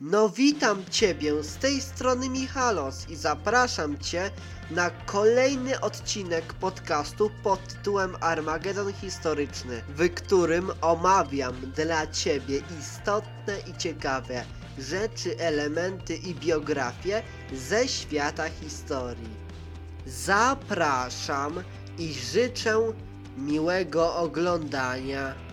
No witam Ciebie, z tej strony Michalos i zapraszam Cię na kolejny odcinek podcastu pod tytułem Armagedon Historyczny, w którym omawiam dla Ciebie istotne i ciekawe rzeczy, elementy i biografie ze świata historii. Zapraszam i życzę miłego oglądania.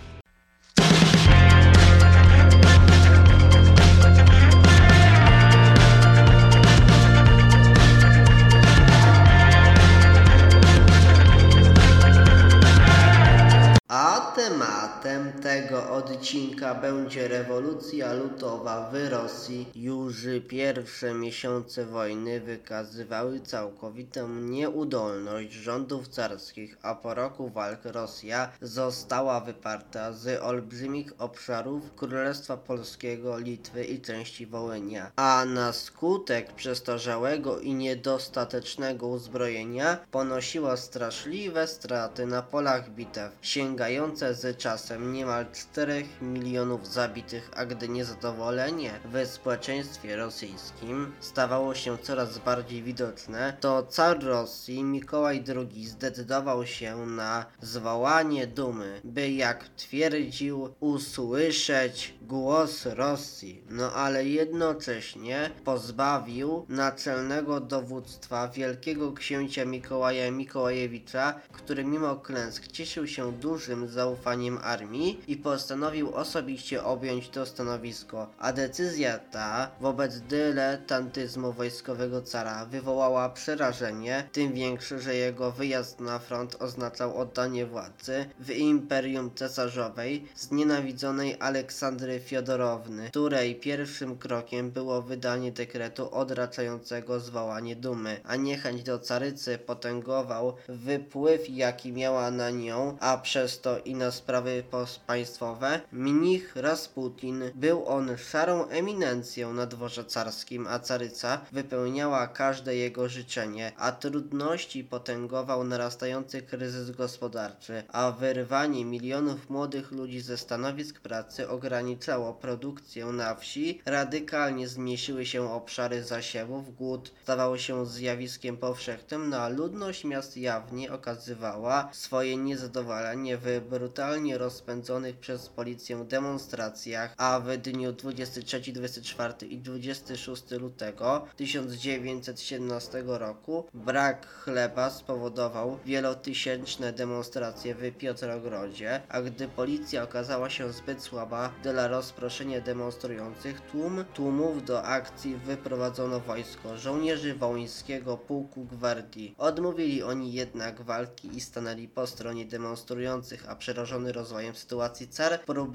Odcinka będzie rewolucja lutowa w Rosji. Już pierwsze miesiące wojny wykazywały całkowitą nieudolność rządów carskich, a po roku walk Rosja została wyparta z olbrzymich obszarów Królestwa Polskiego, Litwy i części Wołynia. A na skutek przestarzałego i niedostatecznego uzbrojenia ponosiła straszliwe straty na polach bitew, sięgające z czasem niemal 4 milionów zabitych, a gdy niezadowolenie w społeczeństwie rosyjskim stawało się coraz bardziej widoczne, to car Rosji Mikołaj II zdecydował się na zwołanie dumy, by jak twierdził usłyszeć głos Rosji, no ale jednocześnie pozbawił naczelnego dowództwa wielkiego księcia Mikołaja Mikołajewicza, który mimo klęsk cieszył się dużym zaufaniem armii i postanowił osobiście objąć to stanowisko, a decyzja ta wobec dyletantyzmu wojskowego cara wywołała przerażenie, tym większe, że jego wyjazd na front oznaczał oddanie władzy w Imperium Cesarzowej znienawidzonej Aleksandry Fiodorowny, której pierwszym krokiem było wydanie dekretu odraczającego zwołanie dumy, a niechęć do carycy potęgował wypływ jaki miała na nią, a przez to i na sprawy państwowe, mnich Rasputin. Był on szarą eminencją na dworze carskim, a caryca wypełniała każde jego życzenie, a trudności potęgował narastający kryzys gospodarczy, a wyrwanie milionów młodych ludzi ze stanowisk pracy ograniczało produkcję na wsi, radykalnie zmniejszyły się obszary zasiewów, głód. Stawał się zjawiskiem powszechnym, no a ludność miast jawnie okazywała swoje niezadowolenie w brutalnie rozpędzonych przez policję demonstracjach, a w dniu 23, 24 i 26 lutego 1917 roku brak chleba spowodował wielotysięczne demonstracje w Piotrogrodzie, a gdy policja okazała się zbyt słaba dla rozproszenia demonstrujących, tłum tłumów do akcji wyprowadzono wojsko żołnierzy wołyńskiego pułku gwardii. Odmówili oni jednak walki i stanęli po stronie demonstrujących, a przerażony rozwojem sytuacji car próbował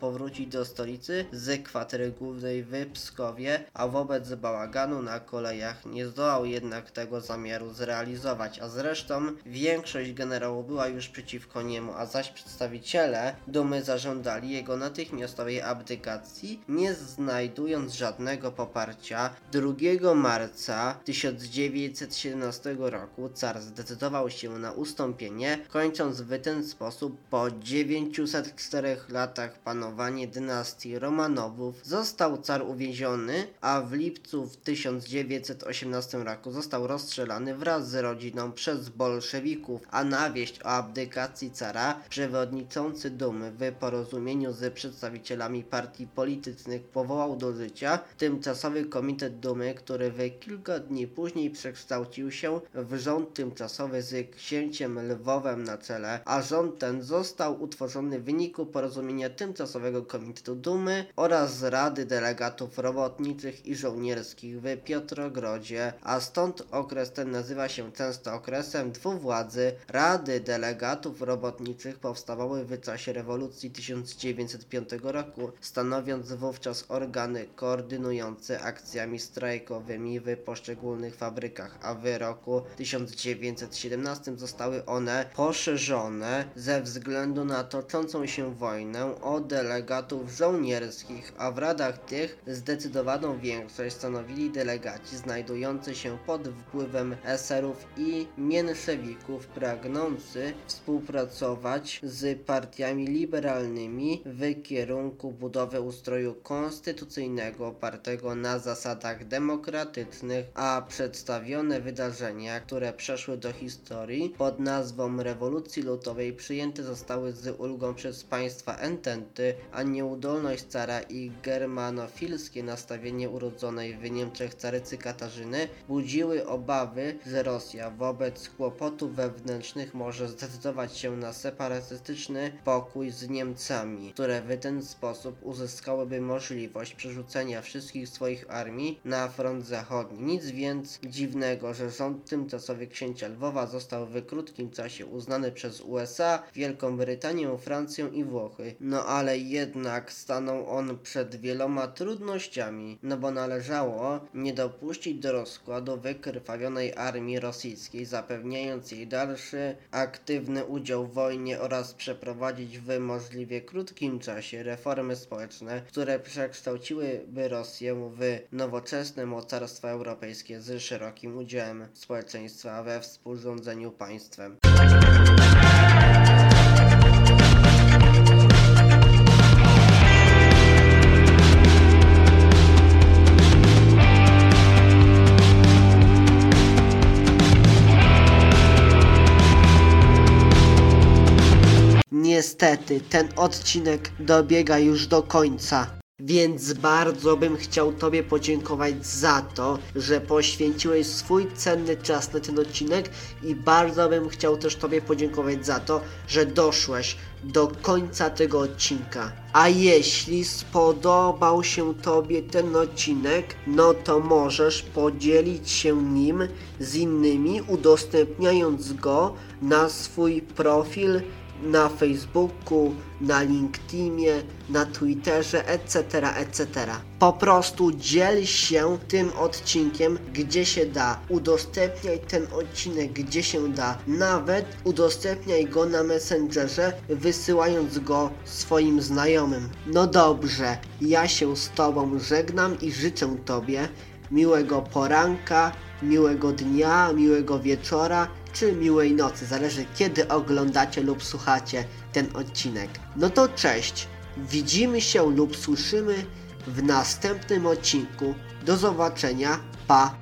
powrócić do stolicy z kwatery głównej w Pskowie, a wobec bałaganu na kolejach nie zdołał jednak tego zamiaru zrealizować, a zresztą większość generałów była już przeciwko niemu, a zaś przedstawiciele dumy zażądali jego natychmiastowej abdykacji, nie znajdując żadnego poparcia. 2 marca 1917 roku car zdecydował się na ustąpienie, kończąc w ten sposób po 904 latach panowanie dynastii Romanowów został car uwięziony, a w lipcu w 1918 roku został rozstrzelany wraz z rodziną przez bolszewików, a na wieść o abdykacji cara przewodniczący dumy w porozumieniu z przedstawicielami partii politycznych powołał do życia tymczasowy komitet dumy, który w kilka dni później przekształcił się w rząd tymczasowy z księciem Lwowem na czele, a rząd ten został utworzony w wyniku porozumienia tymczasowego komitetu dumy oraz Rady Delegatów Robotniczych i Żołnierskich w Piotrogrodzie, a stąd okres ten nazywa się często okresem dwuwładzy. Rady Delegatów Robotniczych powstawały w czasie rewolucji 1905 roku, stanowiąc wówczas organy koordynujące akcjami strajkowymi w poszczególnych fabrykach, a w roku 1917 zostały one poszerzone ze względu na toczącą się wojnę o delegatów żołnierskich, a w radach tych zdecydowaną większość stanowili delegaci znajdujący się pod wpływem eserów i mienszewików pragnący współpracować z partiami liberalnymi w kierunku budowy ustroju konstytucyjnego opartego na zasadach demokratycznych, a przedstawione wydarzenia, które przeszły do historii pod nazwą rewolucji lutowej przyjęte zostały z ulgą przez państwa a nieudolność cara i germanofilskie nastawienie urodzonej w Niemczech carycy Katarzyny budziły obawy, że Rosja wobec kłopotów wewnętrznych może zdecydować się na separatystyczny pokój z Niemcami, które w ten sposób uzyskałyby możliwość przerzucenia wszystkich swoich armii na front zachodni. Nic więc dziwnego, że rząd tymczasowy księcia Lwowa został w krótkim czasie uznany przez USA, Wielką Brytanię, Francję i Włochy. No ale jednak stanął on przed wieloma trudnościami, no bo należało nie dopuścić do rozkładu wykrwawionej armii rosyjskiej, zapewniając jej dalszy aktywny udział w wojnie oraz przeprowadzić w możliwie krótkim czasie reformy społeczne, które przekształciłyby Rosję w nowoczesne mocarstwo europejskie z szerokim udziałem społeczeństwa we współrządzeniu państwem. Niestety, ten odcinek dobiega już do końca. Więc bardzo bym chciał Tobie podziękować za to, że poświęciłeś swój cenny czas na ten odcinek i bardzo bym chciał też Tobie podziękować za to, że doszłeś do końca tego odcinka. A jeśli spodobał się Tobie ten odcinek, no to możesz podzielić się nim z innymi, udostępniając go na swój profil na Facebooku, na LinkedInie, na Twitterze, etc., etc. Po prostu dziel się tym odcinkiem, gdzie się da. Udostępniaj ten odcinek, gdzie się da. Nawet udostępniaj go na Messengerze, wysyłając go swoim znajomym. No dobrze, ja się z Tobą żegnam i życzę Tobie miłego poranka, miłego dnia, miłego wieczora czy miłej nocy, zależy kiedy oglądacie lub słuchacie ten odcinek. No to cześć, widzimy się lub słyszymy w następnym odcinku. Do zobaczenia, pa!